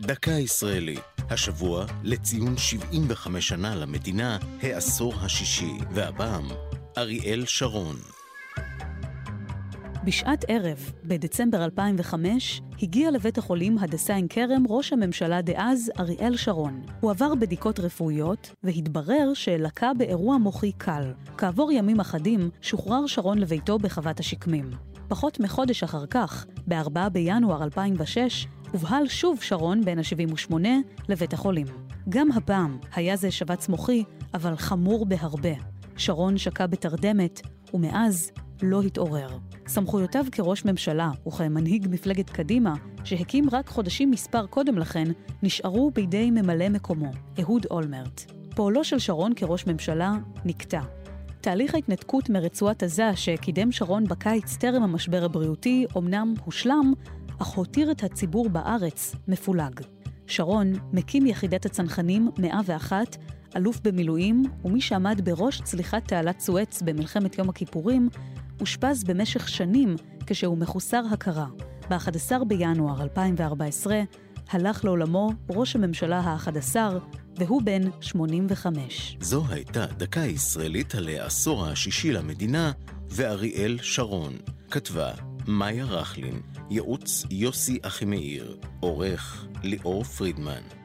דקה ישראלית, השבוע לציון 75 שנה למדינה, העשור השישי, והפעם, אריאל שרון. בשעת ערב, בדצמבר 2005, הגיע לבית החולים הדסה עין כרם ראש הממשלה דאז אריאל שרון. הוא עבר בדיקות רפואיות, והתברר שלקה באירוע מוחי קל. כעבור ימים אחדים, שוחרר שרון לביתו בחוות השקמים. פחות מחודש אחר כך, ב-4 בינואר 2006, הובהל שוב שרון בן ה-78 לבית החולים. גם הפעם היה זה שבץ מוחי, אבל חמור בהרבה. שרון שקע בתרדמת, ומאז לא התעורר. סמכויותיו כראש ממשלה וכמנהיג מפלגת קדימה, שהקים רק חודשים מספר קודם לכן, נשארו בידי ממלא מקומו, אהוד אולמרט. פועלו של שרון כראש ממשלה נקטע. תהליך ההתנתקות מרצועת עזה שקידם שרון בקיץ טרם המשבר הבריאותי אומנם הושלם, אך הותיר את הציבור בארץ מפולג. שרון מקים יחידת הצנחנים 101, אלוף במילואים, ומי שעמד בראש צליחת תעלת סואץ במלחמת יום הכיפורים, אושפז במשך שנים כשהוא מחוסר הכרה. ב-11 בינואר 2014 הלך לעולמו ראש הממשלה ה-11, והוא בן 85. זו הייתה דקה ישראלית על העשור השישי למדינה, ואריאל שרון. כתבה מאיה רכלין, ייעוץ יוסי אחימאיר, עורך ליאור פרידמן.